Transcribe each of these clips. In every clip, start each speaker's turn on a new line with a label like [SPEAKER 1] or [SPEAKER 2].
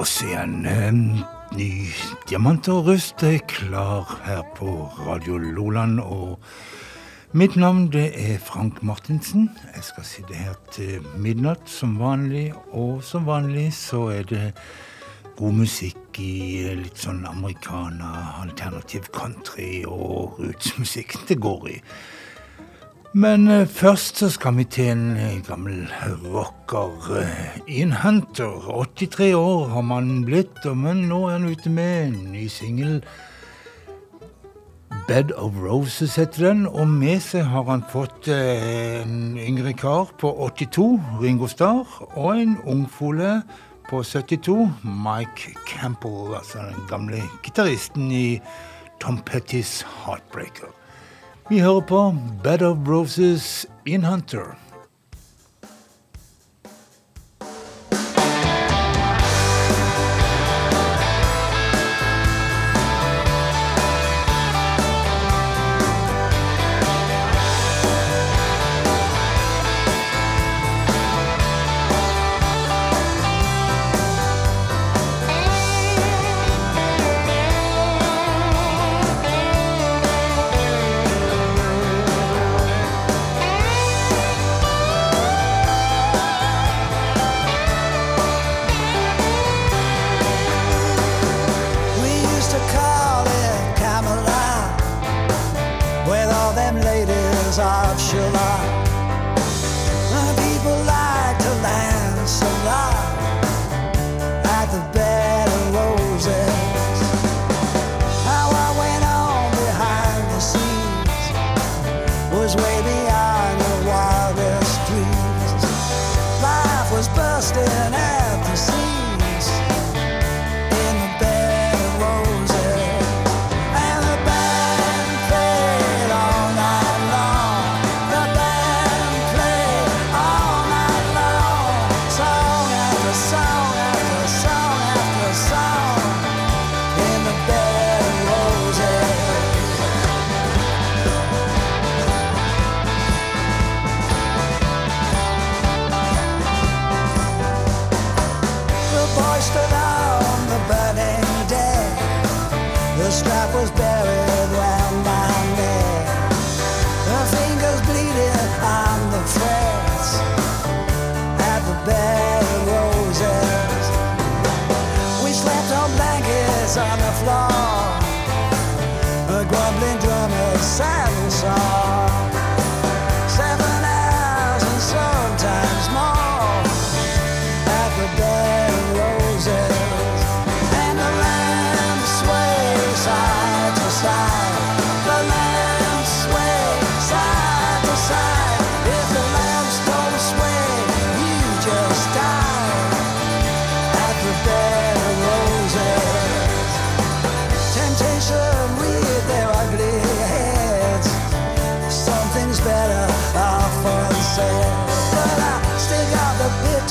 [SPEAKER 1] oss igjen. Ny Diamant og rust er klar her på Radio Loland. Og mitt navn det er Frank Martinsen. Jeg skal sitte her til midnatt som vanlig. Og som vanlig så er det god musikk i litt sånn americana, alternativ country og rootsmusikk det går i. Men eh, først så skal vi til en eh, gammel rocker. Eh, Ian Hunter. 83 år har man blitt, men nå er han ute med en ny singel. Bed of Roses heter den, og med seg har han fått en yngre kar på 82, Ringo Starr, og en ungfole på 72, Mike Campbell, altså den gamle gitaristen i Tom Pettys Heartbreaker. Vi hører på Bed of Roses Ian Hunter.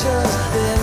[SPEAKER 2] just this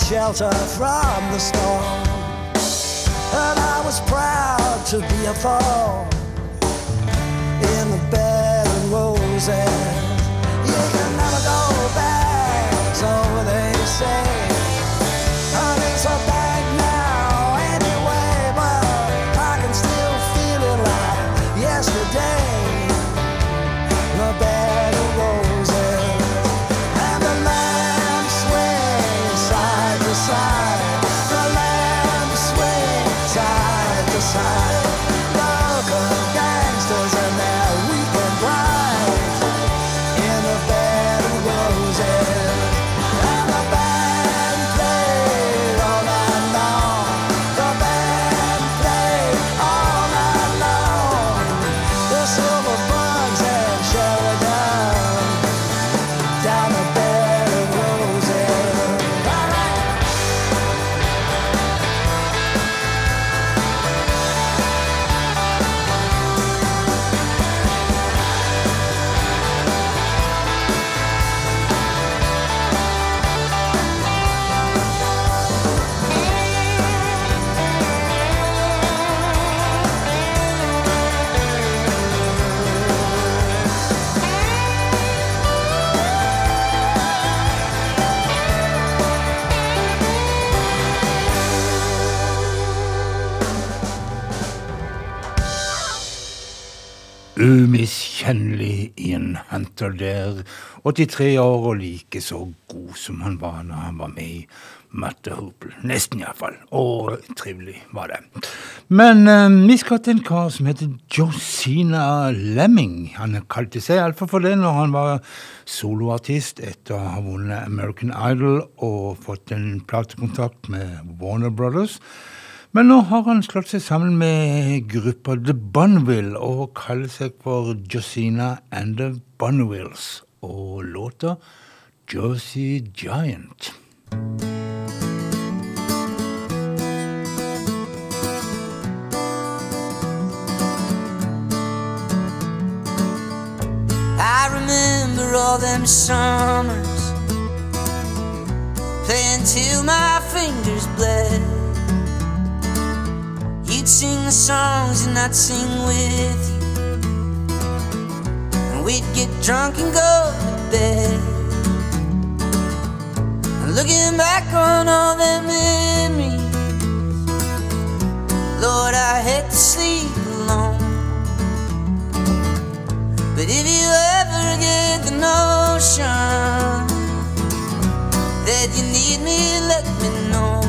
[SPEAKER 2] shelter from the storm. And I was proud to be a thorn
[SPEAKER 1] Hunter der. 83 år og like så god som han var når han var med i Matte Hopel. Nesten, iallfall. Og trivelig var det. Men eh, vi skal til en kar som heter Josina Lemming. Han kalte seg iallfall for det når han var soloartist etter å ha vunnet American Idol og fått en platekontakt med Warner Brothers. Men nå har han slått seg sammen med gruppa The Bonneville og kaller seg for Josina and the Bonnevilles og låter Josie Giant.
[SPEAKER 3] I remember all them summers playing till my fingers bled. You'd sing the songs and I'd sing with you. And we'd get drunk and go to bed. And looking back on all the memories, Lord, I hate to sleep alone. But if you ever get the notion that you need me, let me know.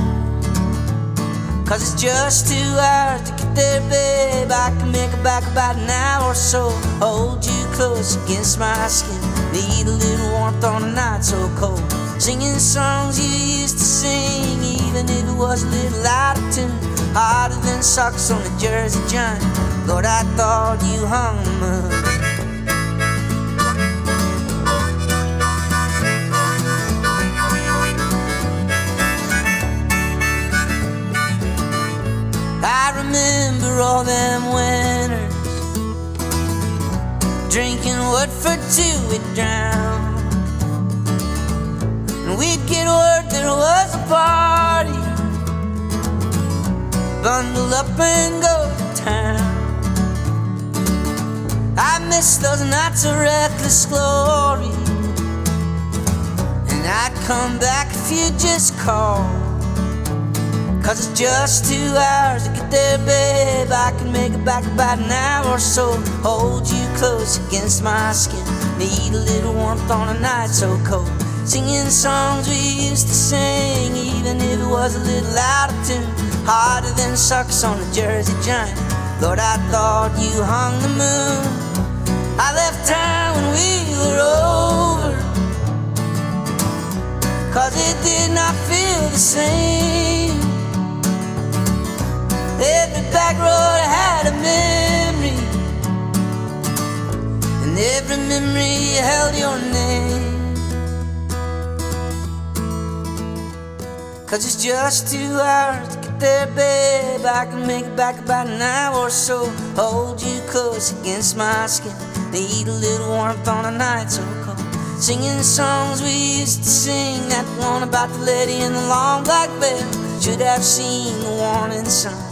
[SPEAKER 3] Cause it's just two hours to get there, babe. I can make it back about an hour or so. Hold you close against my skin. Need a little warmth on a night so cold. Singing songs you used to sing, even if it was a little out of tune. Harder than socks on a Jersey giant. Lord, I thought you hung moon. Remember all them winters. Drinking wood for two we'd drown. And we'd get word there was a party. Bundle up and go to town. I miss those nights of reckless glory. And I'd come back if you just called Cause it's just two hours to get there, babe. I can make it back about an hour or so. Hold you close against my skin. Need a little warmth on a night so cold. Singing songs we used to sing, even if it was a little out of tune. Harder than sucks on a Jersey giant. Lord, I thought you hung the moon. I left town when we were over. Cause it did not feel the same. Every back road had a memory, and every memory held your name. Cause it's just two hours to get there, babe. I can make it back about an hour or so. Hold you close against my skin. Need a little warmth on a night so cold. Singing songs we used to sing. That one about the lady in the long black veil. Should have seen the warning signs.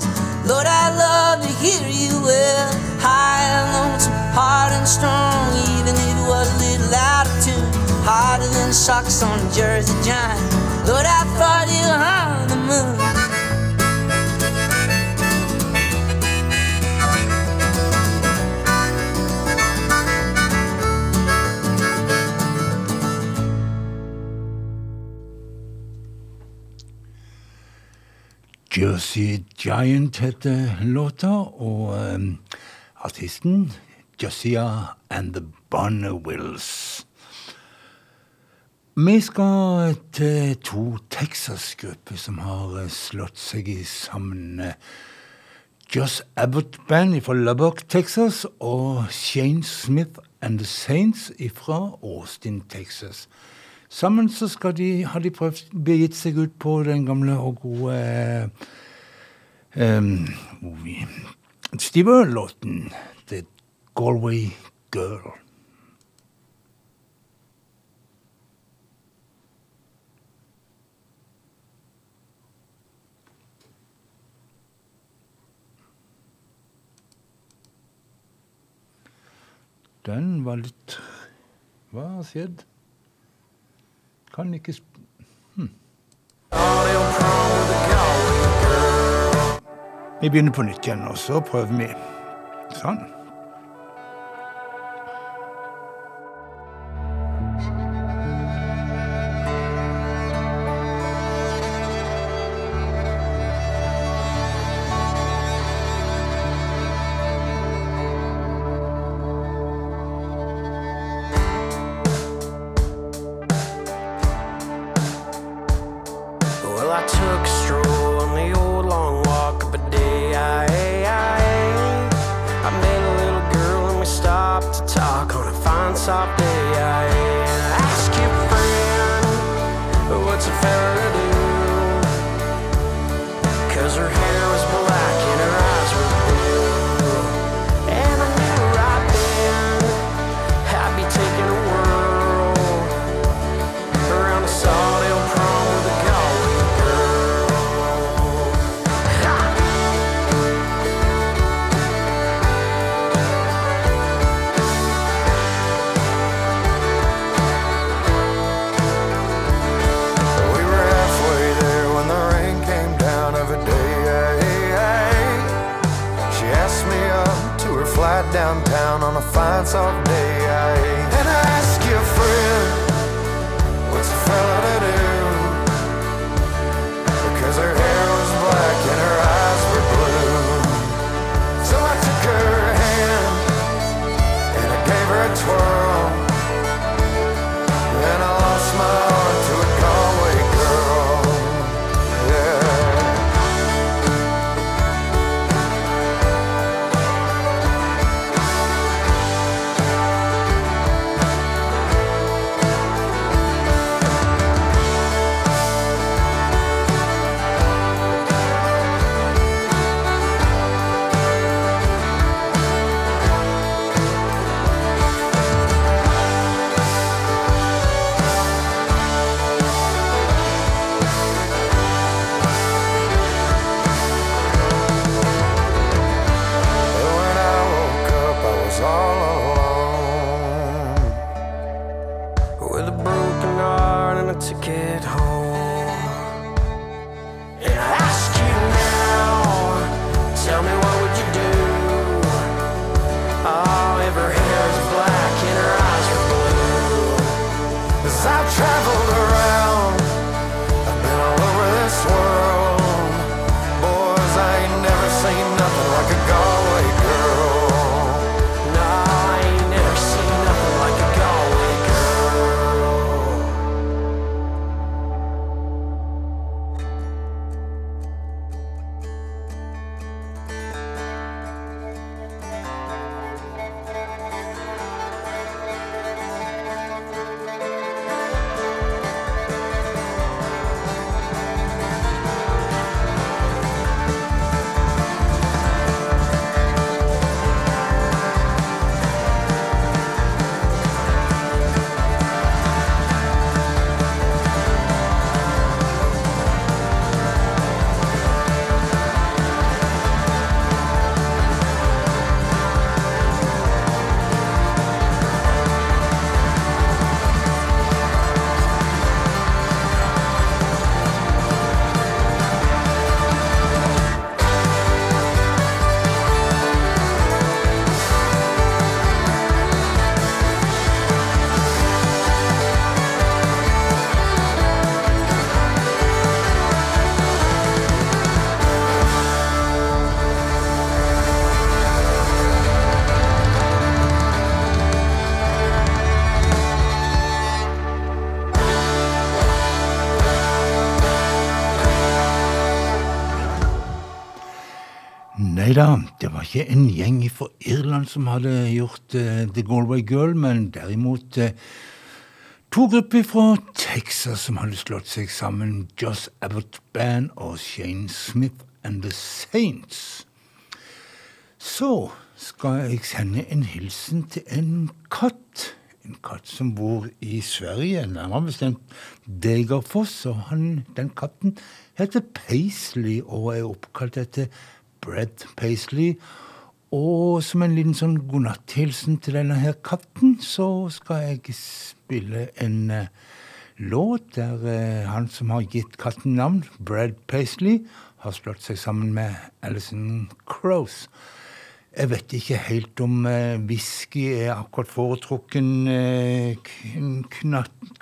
[SPEAKER 3] Lord, I love to hear you well. High and lonesome, hard and strong, even if it was a little out of tune. Harder than socks on Jersey giant. Lord, I thought you on the moon.
[SPEAKER 1] Jersey Giant heter låta, og um, artisten Josiah and the Bonnewills. Vi skal til to Texas-grupper som har eh, slått seg sammen. Joss Abbott Band fra Lubbock, Texas, og Shane Smith and the Saints fra Austin, Texas. Sammen så skal de, har de prøvd begitt seg ut på den gamle og gode um, Steve Earl-låten 'The Galway Girl'. Den var litt Hva har skjedd? Kan ikke hm. Vi begynner på nytt igjen, og så prøver vi. Sånn. Da, det var ikke en gjeng fra Irland som hadde gjort uh, The Galway Girl, men derimot uh, to grupper fra Texas som hadde slått seg sammen. Joss Abbott Band og Shane Smith and The Saints. Så skal jeg sende en hilsen til en katt. En katt som bor i Sverige, nærmere bestemt Degerfoss. Og han, den katten heter Paisley og er oppkalt etter Brett Paisley. Og som en liten sånn godnatthilsen til denne her katten, så skal jeg spille en uh, låt der uh, han som har gitt katten navn, Brad Paisley, har slått seg sammen med Alison Crows. Jeg vet ikke helt om uh, whisky er akkurat foretrukken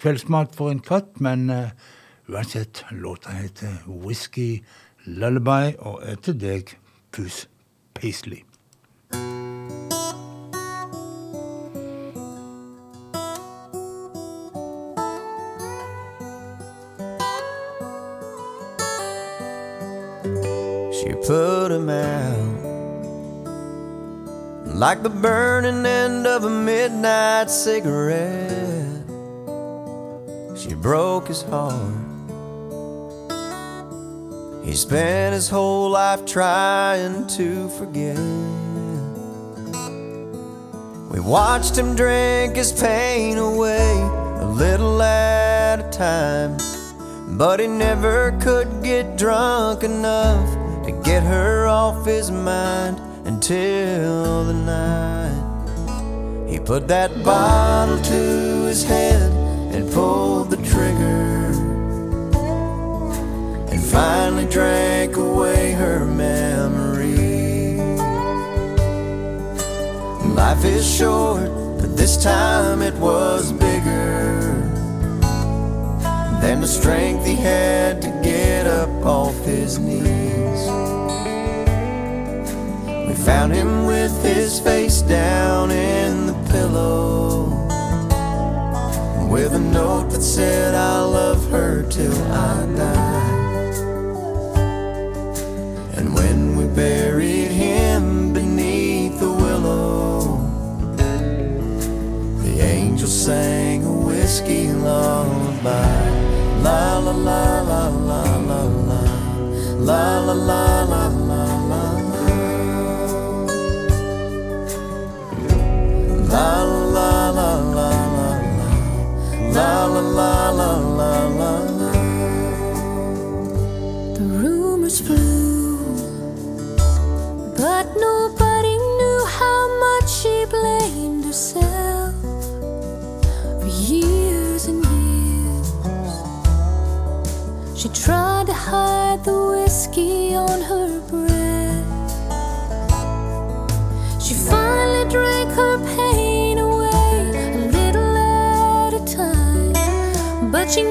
[SPEAKER 1] kveldsmat for en katt, men uansett, låta heter Whisky Lullaby og er til deg, Puss Paisley.
[SPEAKER 4] She put him out like the burning end of a midnight cigarette. She
[SPEAKER 5] broke his heart. He spent his whole life trying to forget. We watched him drink his pain away a little at a time. But he never could get drunk enough to get her off his mind until the night. He put that bottle to his head and pulled the finally drank away her memory. Life is short, but this time it was bigger than the strength he had to get up off his knees. We found him with his face down in the pillow with a note that said, I love her till I die. Sang a whiskey lullaby. La la la la la la la la la la la la la la la la
[SPEAKER 6] hide the whiskey on her breath. She finally drank her pain away a little at a time, but she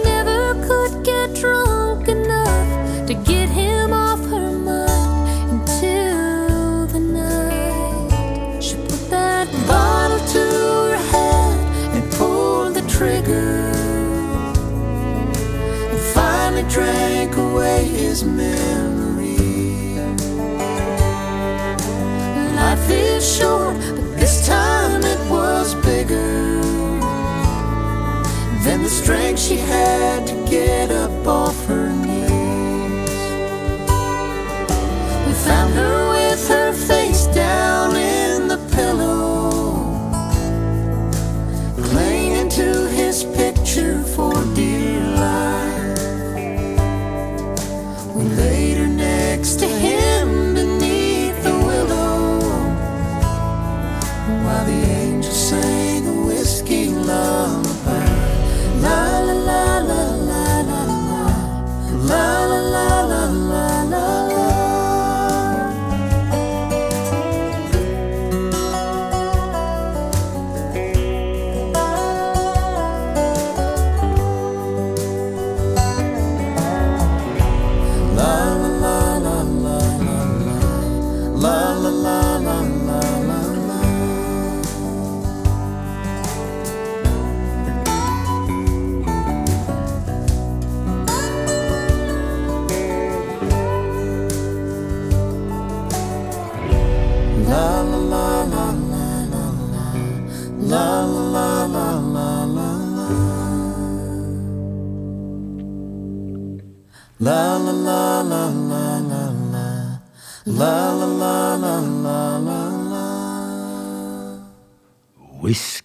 [SPEAKER 5] Short, but this time it was bigger than the strength she had to get up off her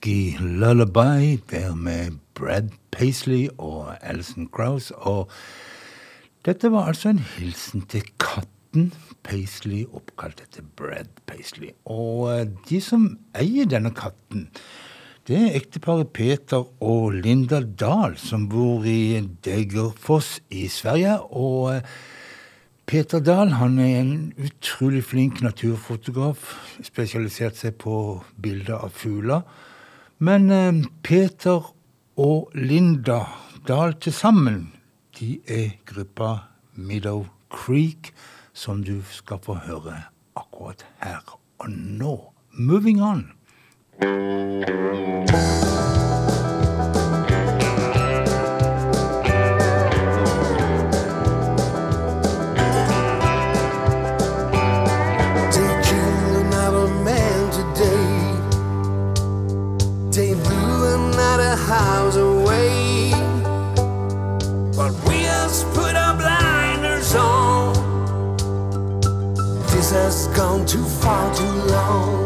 [SPEAKER 1] Whisky Lullaby der med Brad Paisley og Alison Krauss. Og dette var altså en hilsen til katten Paisley, oppkalt etter Brad Paisley. Og eh, de som eier denne katten, det er ekteparet Peter og Linda Dahl, som bor i Degerfoss i Sverige. Og eh, Peter Dahl han er en utrolig flink naturfotograf, spesialisert seg på bilder av fugler. Men eh, Peter og Linda Dahl til sammen, de er gruppa Meadow Creek, som du skal få høre akkurat her og nå. Moving on.
[SPEAKER 5] Too far too long.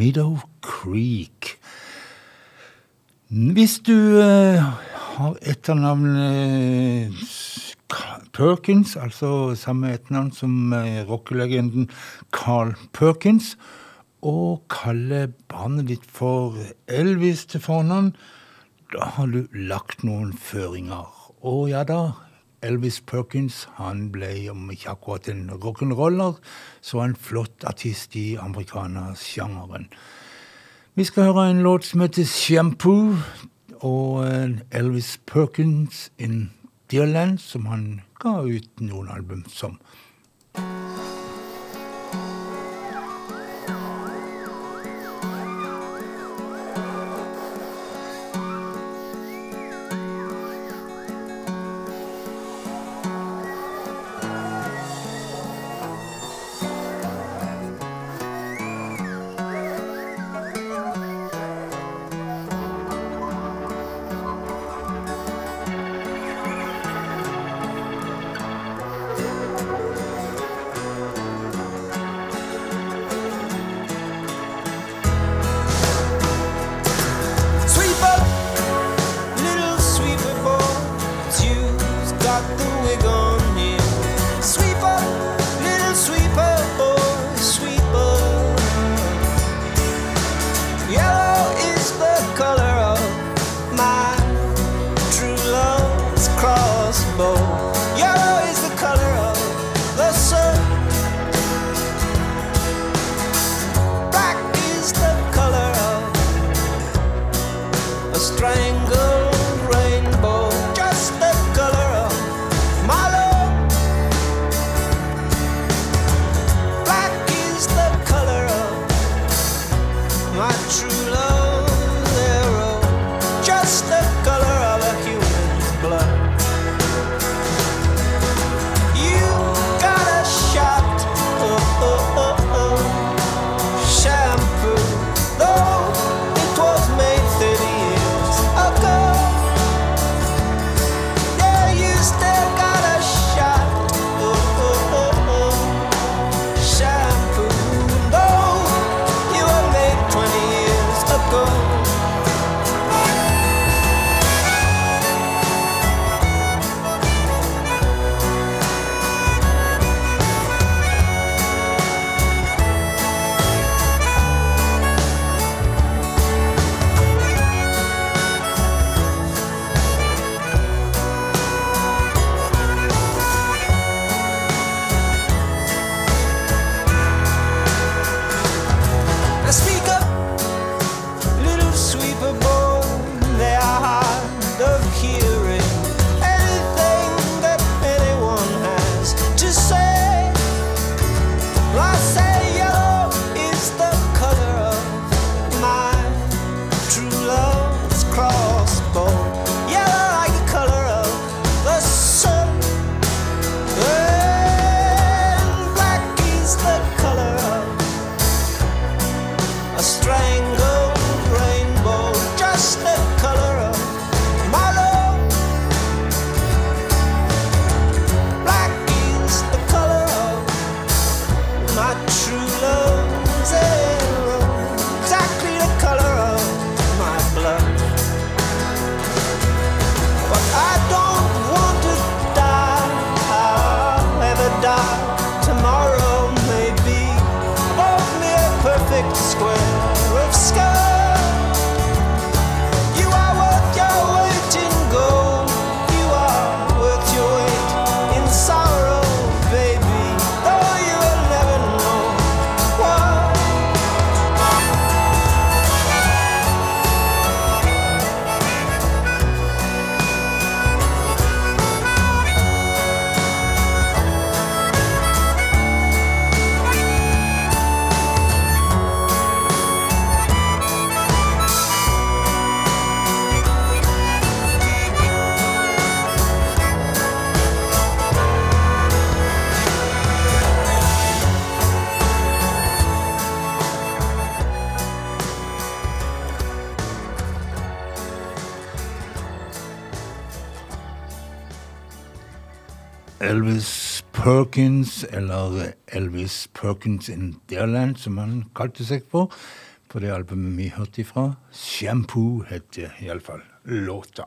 [SPEAKER 1] Meadow Creek. Hvis du uh, har etternavnet uh, Perkins, altså samme etternavn som uh, rockelegenden Carl Perkins, og kaller barnet ditt for Elvis til fornavn, da har du lagt noen føringer. Og ja da, Elvis Perkins han ble om ikke akkurat en rock'n'roller, så en flott artist i amerikanersjangeren. Vi skal høre en låt som heter Shampoo, og eh, Elvis Perkins in Dearland, som han ga ut noen album som. Elvis Perkins, eller Elvis Perkins in Dearland, som han kalte seg for, på det albumet vi hørte ifra. Shampoo heter iallfall låta.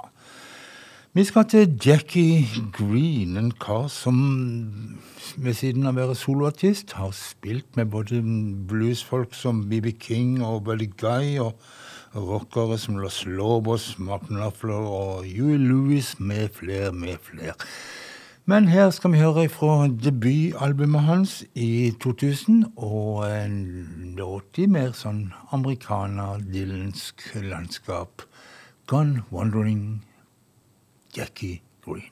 [SPEAKER 1] Vi skal til Jackie Green, en kar som ved siden av å være soloartist har spilt med både bluesfolk som BB King og Buddy Guy, og rockere som Los Lobos, Martin Luffler og Huey Lewis med flere, med flere. Men her skal vi høre fra debutalbumet hans i 2000, og en låt i mer sånn amerikaner-dylansk landskap. Gone Wandering, Jackie Green.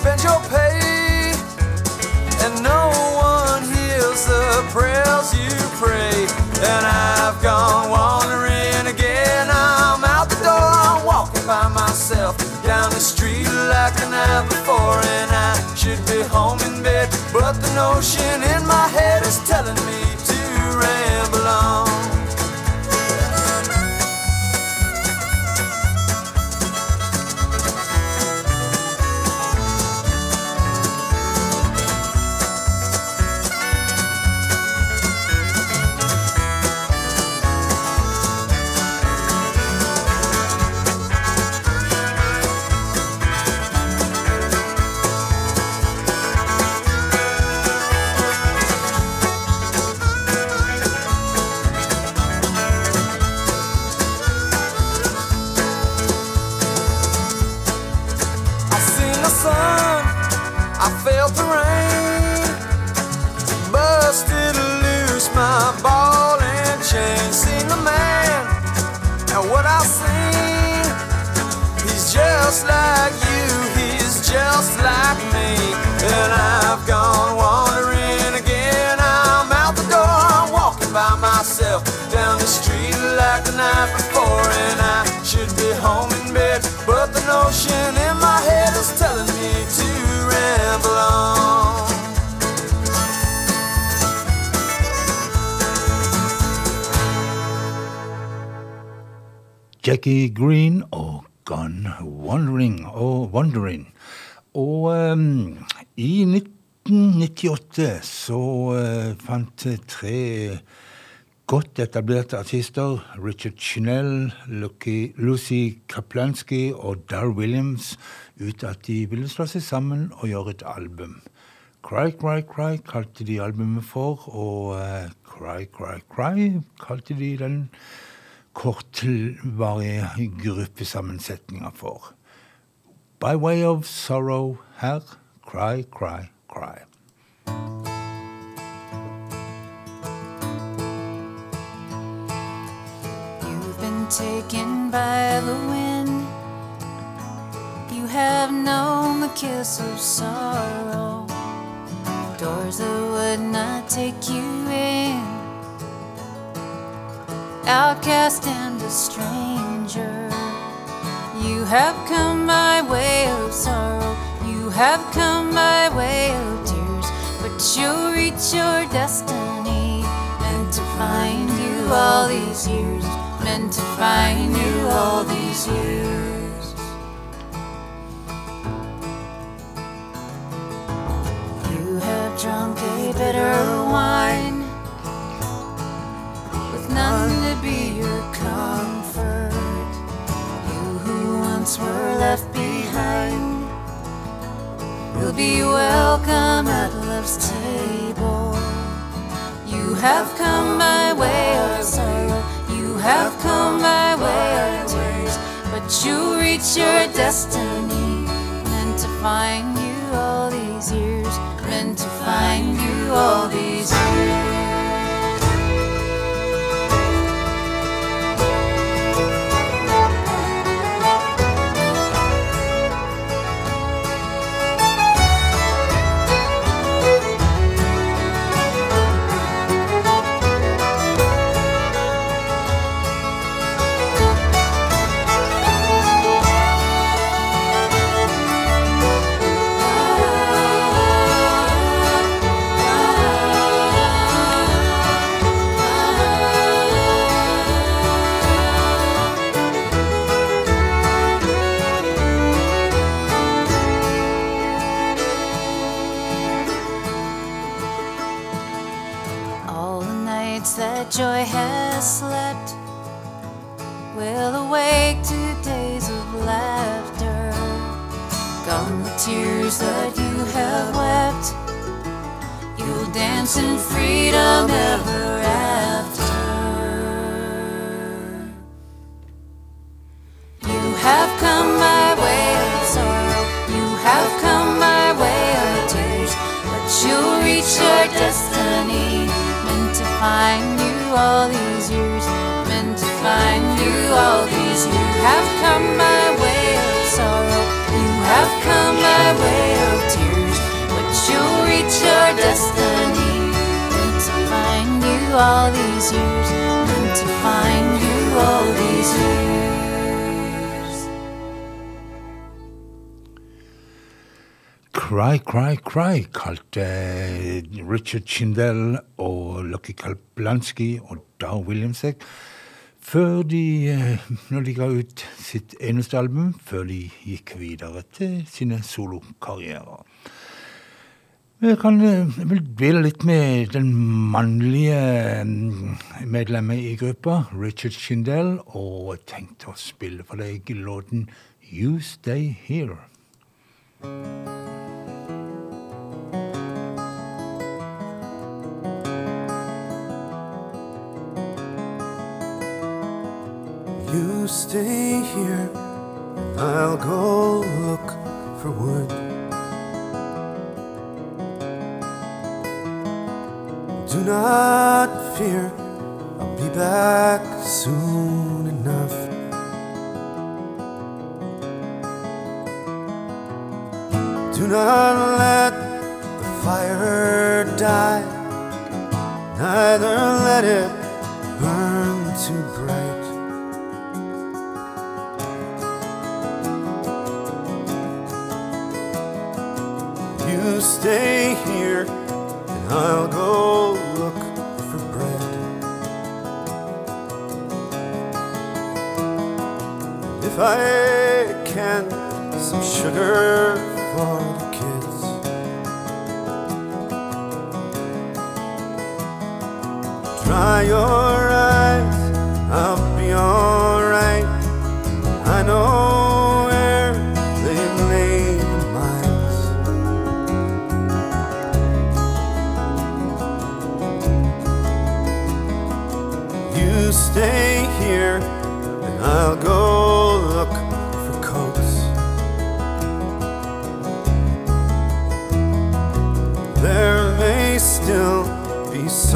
[SPEAKER 7] spend your pay, and no one hears the prayers you pray. And I've gone wandering again. I'm out the door, I'm walking by myself down the street like the night before, and I should be home in bed. But the notion in my head is telling me. Like the night before, and I should be home in bed. But the notion in my head is telling me to ramble on.
[SPEAKER 1] Jackie Green og Gone Wandering og Wandering. Og um, i 1998 så uh, fant tre godt etablerte artister, Richard Chinell, Lucy Kaplansky og Dar Williams, ut at de ville slå seg sammen og gjøre et album. Cry, Cry, Cry kalte de albumet for, og uh, Cry, Cry, Cry kalte de den kortvarige gruppesammensetninga for. By way of sorrow her, cry, cry, cry.
[SPEAKER 8] Taken by the wind. You have known the kiss of sorrow. Doors that would not take you in. Outcast and a stranger. You have come by way of sorrow. You have come by way of tears. But you'll reach your destiny. Meant to find you all these years. Meant to find you all these years. You have drunk a bitter wine with none to be your comfort. You who once were left behind will be welcome at love's table. You have come by way of sorrow, have come by way but you reach your destiny. Meant to find you all these years, meant to find you all these years. Dance in freedom ever after. You have come my way of sorrow. You have come my way of tears. But you'll reach your destiny. Meant to find you all these years. Meant to find you all these years. You have come by way of sorrow. You have come by way of tears. But you'll reach your destiny. All these years. Meant to find you all these years.
[SPEAKER 1] Cry, Cry, Cry kalte Richard Chindel og Lucky Kalplansky og Dar Williams. Før de, eh, når de ga ut sitt eneste album, før de gikk videre til sine solokarrierer. Jeg kan eh, vil dvele litt med den mannlige mm, medlemmet i gruppa, Richard Schindel, og tenkte å spille for deg låten You Stay Here.
[SPEAKER 9] You stay here, I'll go look for wood. Do not fear, I'll be back soon enough. Do not let the fire die, neither let it burn too bright. You stay here, I'll go look for bread. If I can, some sugar for the kids. Dry your eyes, I'll be alright. I know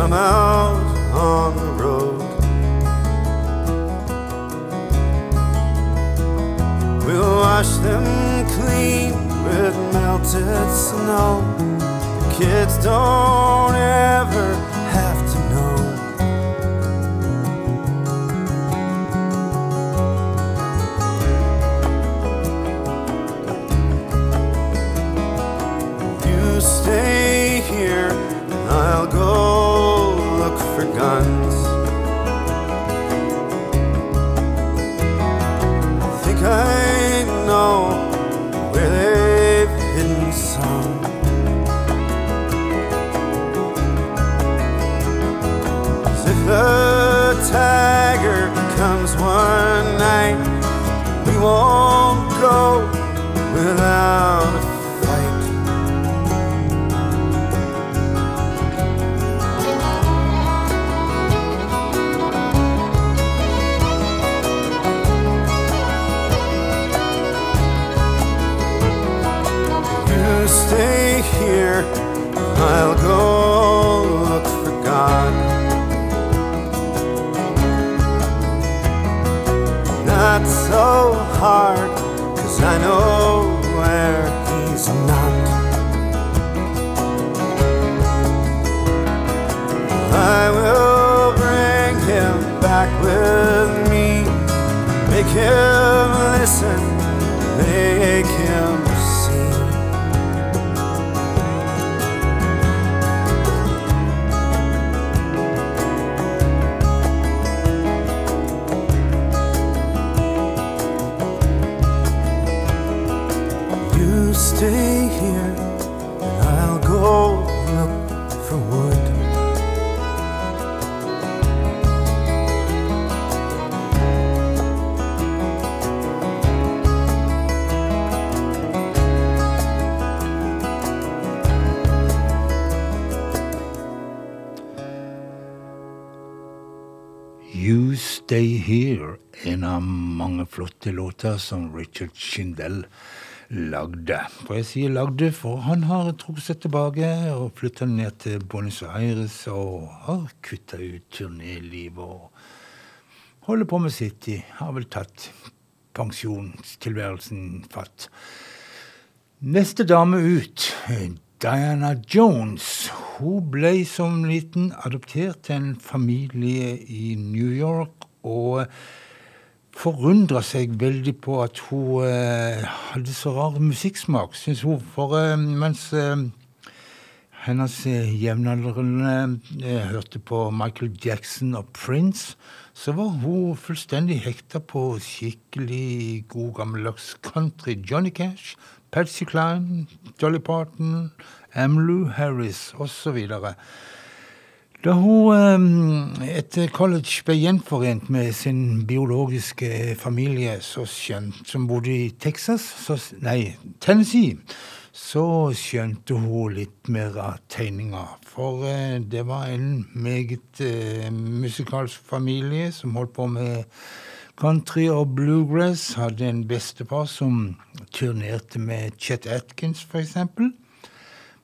[SPEAKER 9] some out on the road. We'll wash them clean with melted snow. The kids don't ever
[SPEAKER 1] no. Flotte låter som Richard Schindel lagde. For jeg sier lagde, for han har trukket seg tilbake og flytta ned til Buenos Aires og har kutta ut turnélivet og holder på med sitt. De har vel tatt pensjonstilværelsen fatt. Neste dame ut, Diana Jones. Hun ble som liten adoptert til en familie i New York. og forundra seg veldig på at hun eh, hadde så rar musikksmak, syns hun. For eh, mens eh, hennes eh, jevnaldrende eh, hørte på Michael Jackson og Prince, så var hun fullstendig hekta på skikkelig god gammeldags country. Johnny Cash, Patsy Cline, Dolly Parton, Amlou Harris osv. Da hun eh, etter college ble gjenforent med sin biologiske familie, så skjønt, som bodde i Texas, så, nei, Tennessee, så skjønte hun litt mer av tegninga. For eh, det var en meget eh, musikalsk familie som holdt på med country og bluegrass. Hadde en bestefar som turnerte med Chet Atkins, f.eks.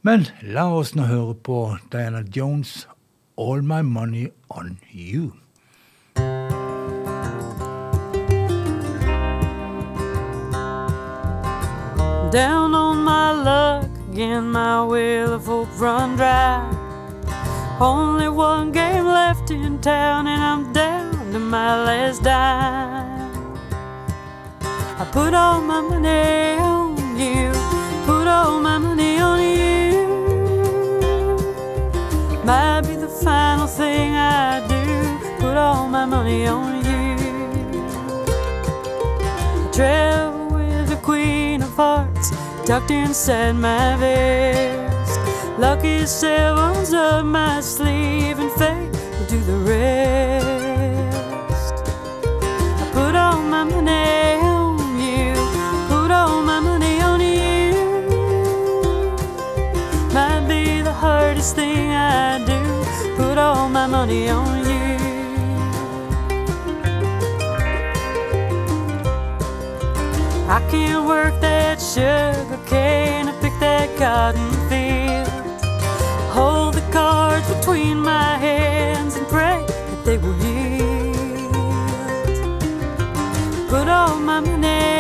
[SPEAKER 1] Men la oss nå høre på Diana Jones' All My Money On You.
[SPEAKER 10] Down on my luck again, my wheel of hope run dry. Only one game left in town, and I'm down to my last dime. I put all my money on you, put all my money on you. Might be final thing I do, put all my money on you. Travel with the Queen of Hearts tucked inside my vest. Lucky sevens up my sleeve, and fate will do the rest. I put all my money on you, put all my money on you. Might be the hardest thing I do, all my money on you. I can't work that sugar cane and pick that cotton field. Hold the cards between my hands and pray that they will yield. Put all my money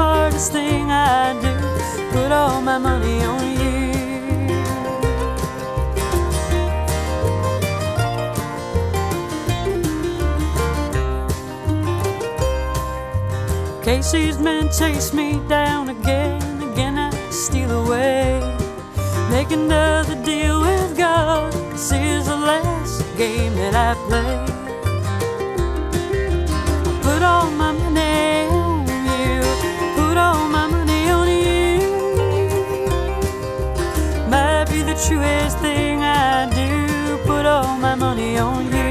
[SPEAKER 10] smartest thing I do, put all my money on you. Casey's men chase me down again, again I steal away. Make another deal with God. This is the last game that I play. I put all my money all my money on you. Might be the truest thing I do, put all my money on you.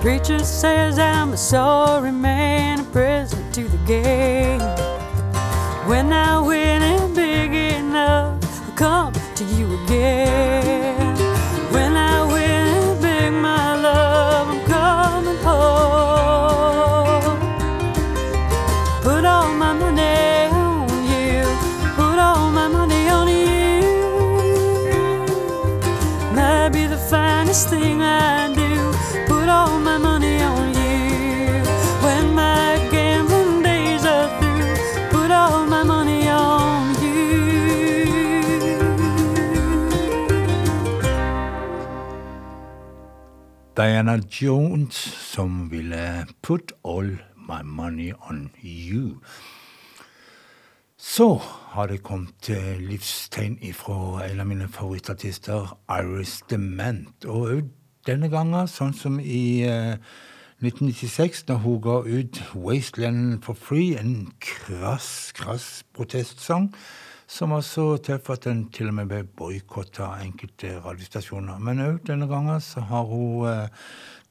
[SPEAKER 10] Preacher says I'm a sorry man, a prisoner to the game. When I win it
[SPEAKER 1] Diana Jones som ville Put All My Money On You. Så har det kommet livstegn ifra en av mine favorittartister, Iris Dement. Og denne gangen, sånn som i eh, 1996, da hun ga ut Wasteland for Free, en krass, krass protestsang, som var så tøff at den til og med ble boikotta av enkelte radiostasjoner. Men òg denne gangen så har hun eh,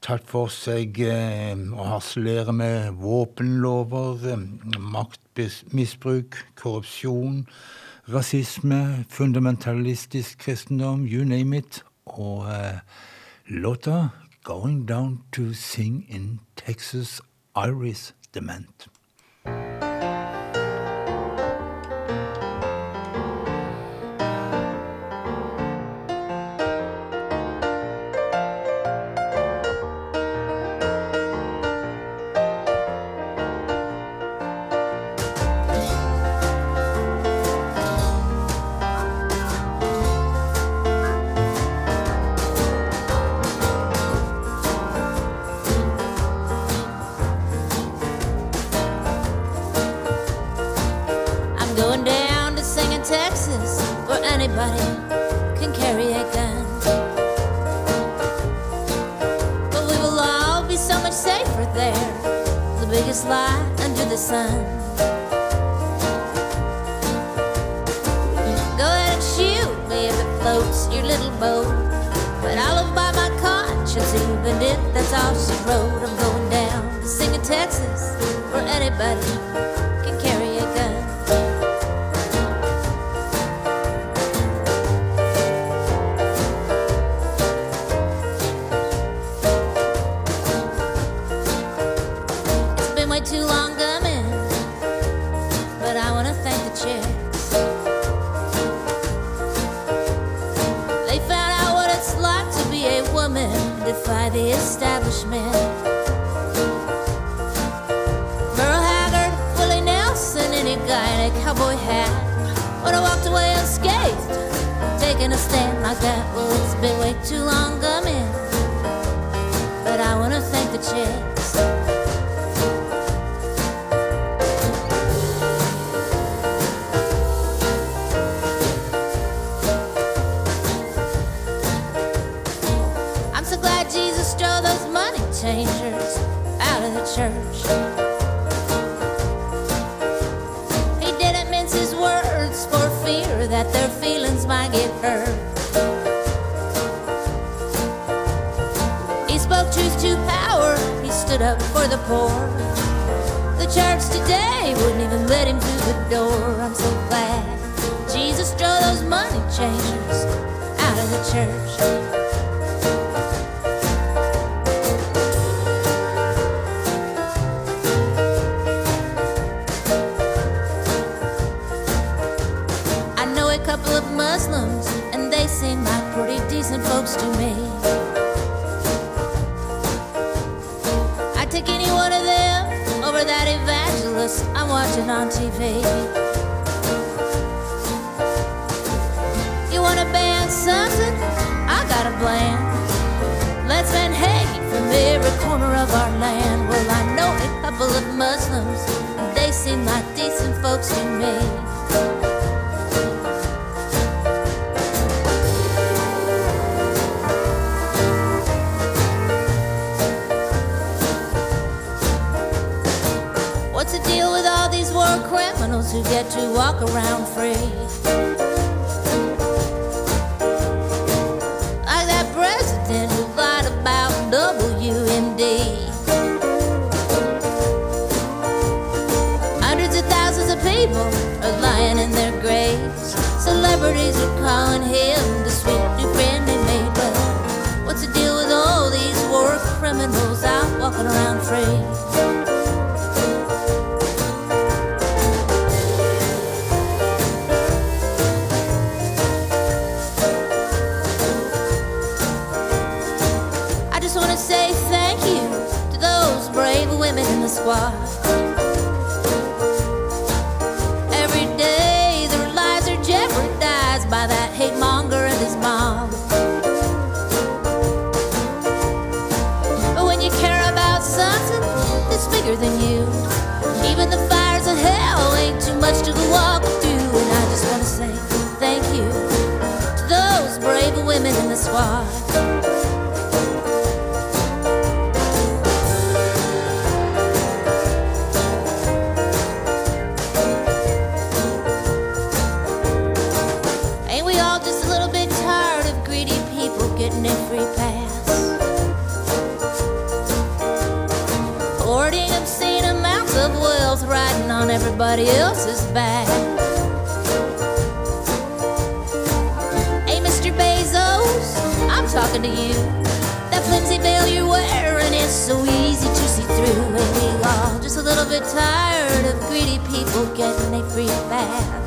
[SPEAKER 1] tatt for seg eh, å harselere med våpenlover, eh, maktmisbruk, korrupsjon, rasisme, fundamentalistisk kristendom, you name it. Og eh, låta 'Going Down to Sing in Texas', Iris Dement.
[SPEAKER 6] I wanna thank the chicks. They found out what it's like to be a woman, defy the establishment. Merle Haggard, Willie Nelson, any guy in a cowboy hat would have walked away unscathed, taking a stand like that. Well, it's been way too long coming, changers out of the church. He didn't mince his words for fear that their feelings might get hurt. He spoke truth to power, he stood up for the poor. The church today wouldn't even let him through the door. I'm so glad Jesus drove those money changers out of the church. Who get to walk around free? Calling him the sweet new friend they made. But what's the deal with all these war criminals out walking around free? Everybody else's back. Hey, Mr. Bezos, I'm talking to you. That flimsy veil you're wearing is so easy to see through. Ain't we all just a little bit tired of greedy people getting a free pass?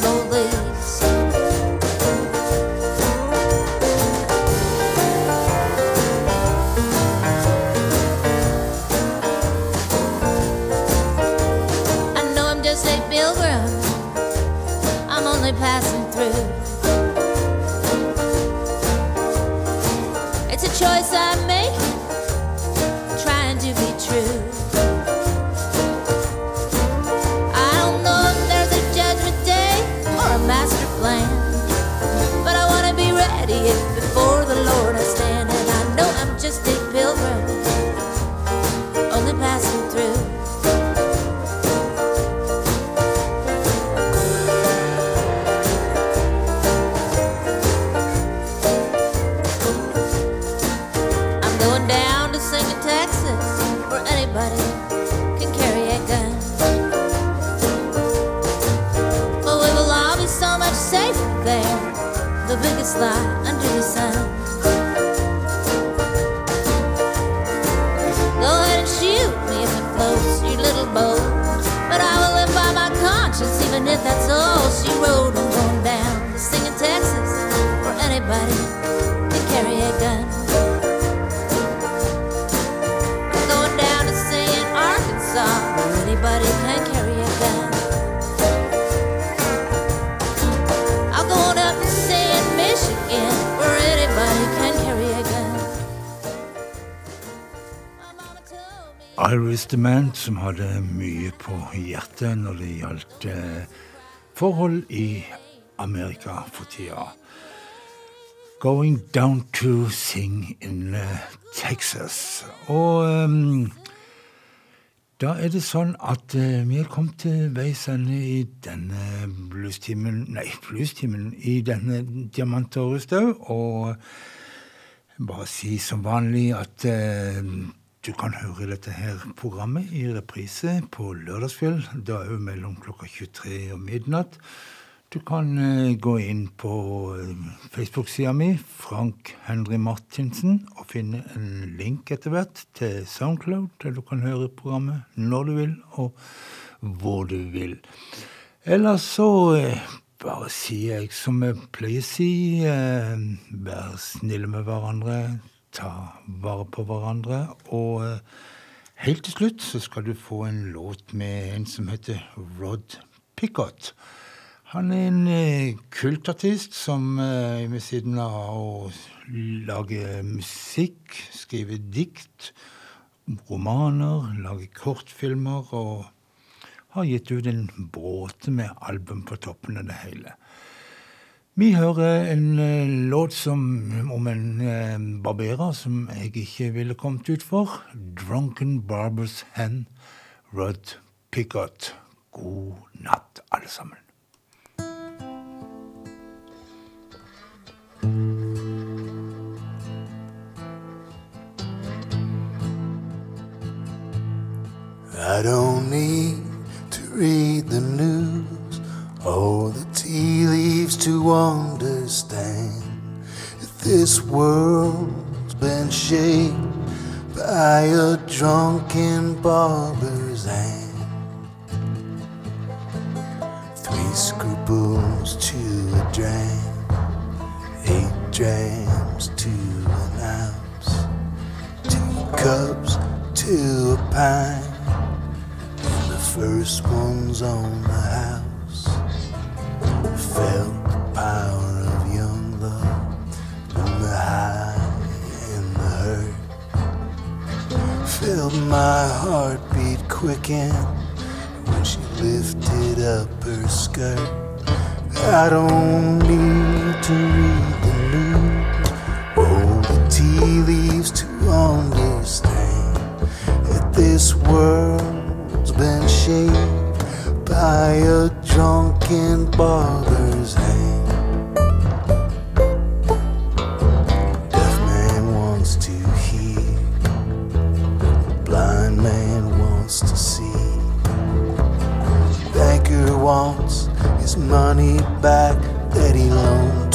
[SPEAKER 6] Side.
[SPEAKER 1] Man, som hadde mye på hjertet når det gjaldt eh, forhold i Amerika for tida. Going down to sing in eh, Texas. Og um, da er det sånn at vi er kommet til veis ende i denne bluestimen Nei, bluestimen i denne Diamant og rust. Og bare si som vanlig at eh, du kan høre dette her programmet i reprise på Lørdagsfjell. Da òg mellom klokka 23 og midnatt. Du kan eh, gå inn på eh, Facebook-sida mi, Frank Henry Martinsen, og finne en link etter hvert til Soundcloud, der du kan høre programmet når du vil, og hvor du vil. Ellers så eh, bare sier jeg som jeg pleier å si, vær snille med hverandre, ta vare på hverandre, og eh, helt til slutt så skal du få en låt med en som heter Rod Pickott. Han er en eh, kultartist som eh, ved siden av å lage musikk, skrive dikt, romaner, lage kortfilmer og har gitt ut en bråte med album på toppen av det hele. Vi hører en eh, låt som, om en eh, barberer som jeg ikke ville kommet ut for. 'Drunken Barbers Hen', Rod Pickott. God natt, alle sammen.
[SPEAKER 2] I don't need to read the news or the leaves to understand that this world's been shaped by a drunken barber's hand. Three scruples to a dram, eight drams to an ounce, two cups to a pint. And the first one's on the house. Felt my heartbeat quicken when she lifted up her skirt. I don't need to read the news or the tea leaves to understand that this world's been shaped by a drunken barber's hand. Wants his money back that he loaned